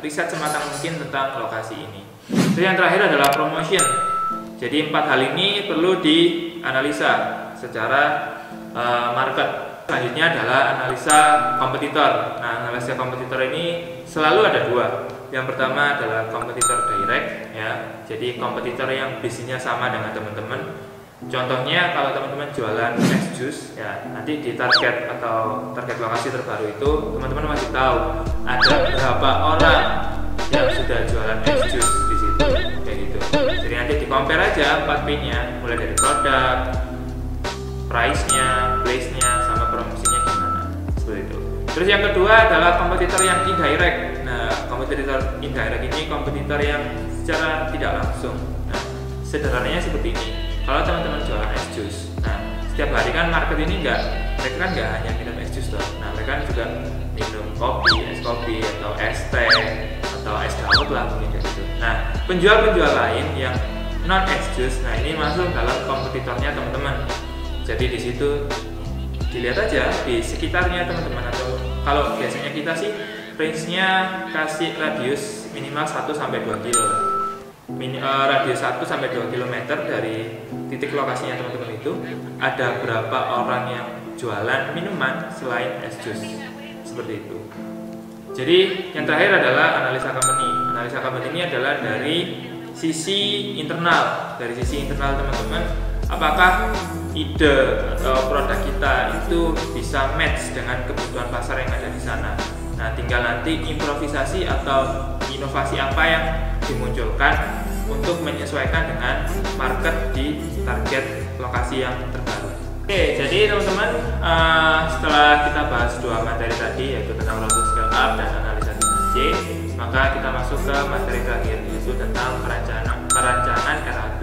riset sematang mungkin tentang lokasi ini. Terus yang terakhir adalah promotion. Jadi empat hal ini perlu dianalisa secara uh, market. Selanjutnya adalah analisa kompetitor. Nah, analisa kompetitor ini selalu ada dua. Yang pertama adalah kompetitor direct, ya. Jadi kompetitor yang bisnisnya sama dengan teman-teman. Contohnya kalau teman-teman jualan es jus, ya nanti di target atau target lokasi terbaru itu teman-teman masih tahu ada berapa orang yang sudah jualan es jus di situ, kayak gitu. Jadi nanti di compare aja 4 P-nya, mulai dari produk, price-nya, place-nya, sama promosinya gimana. Seperti itu. Terus yang kedua adalah kompetitor yang indirect. Nah, kompetitor indirect ini kompetitor yang secara tidak langsung. Nah, sederhananya seperti ini. Kalau teman-teman jualan es jus, nah setiap hari kan market ini enggak, mereka kan nggak hanya minum es jus doang. Nah, mereka kan juga minum kopi, es kopi atau es teh atau es dawet lah mungkin kayak gitu. Nah, penjual-penjual lain yang non es jus, nah ini masuk dalam kompetitornya teman-teman jadi di situ dilihat aja di sekitarnya teman-teman atau kalau biasanya kita sih range-nya kasih radius minimal 1 sampai 2 kilo Min, uh, radius 1 sampai 2 km dari titik lokasinya teman-teman itu ada berapa orang yang jualan minuman selain es jus seperti itu jadi yang terakhir adalah analisa company analisa company ini adalah dari sisi internal dari sisi internal teman-teman apakah ide atau produk kita itu bisa match dengan kebutuhan pasar yang ada di sana. Nah, tinggal nanti improvisasi atau inovasi apa yang dimunculkan untuk menyesuaikan dengan market di target lokasi yang terbaru. Oke, jadi teman-teman uh, setelah kita bahas dua materi tadi yaitu tentang road scale up dan analisa C, maka kita masuk ke materi terakhir yaitu tentang perencanaan perancangan RAB.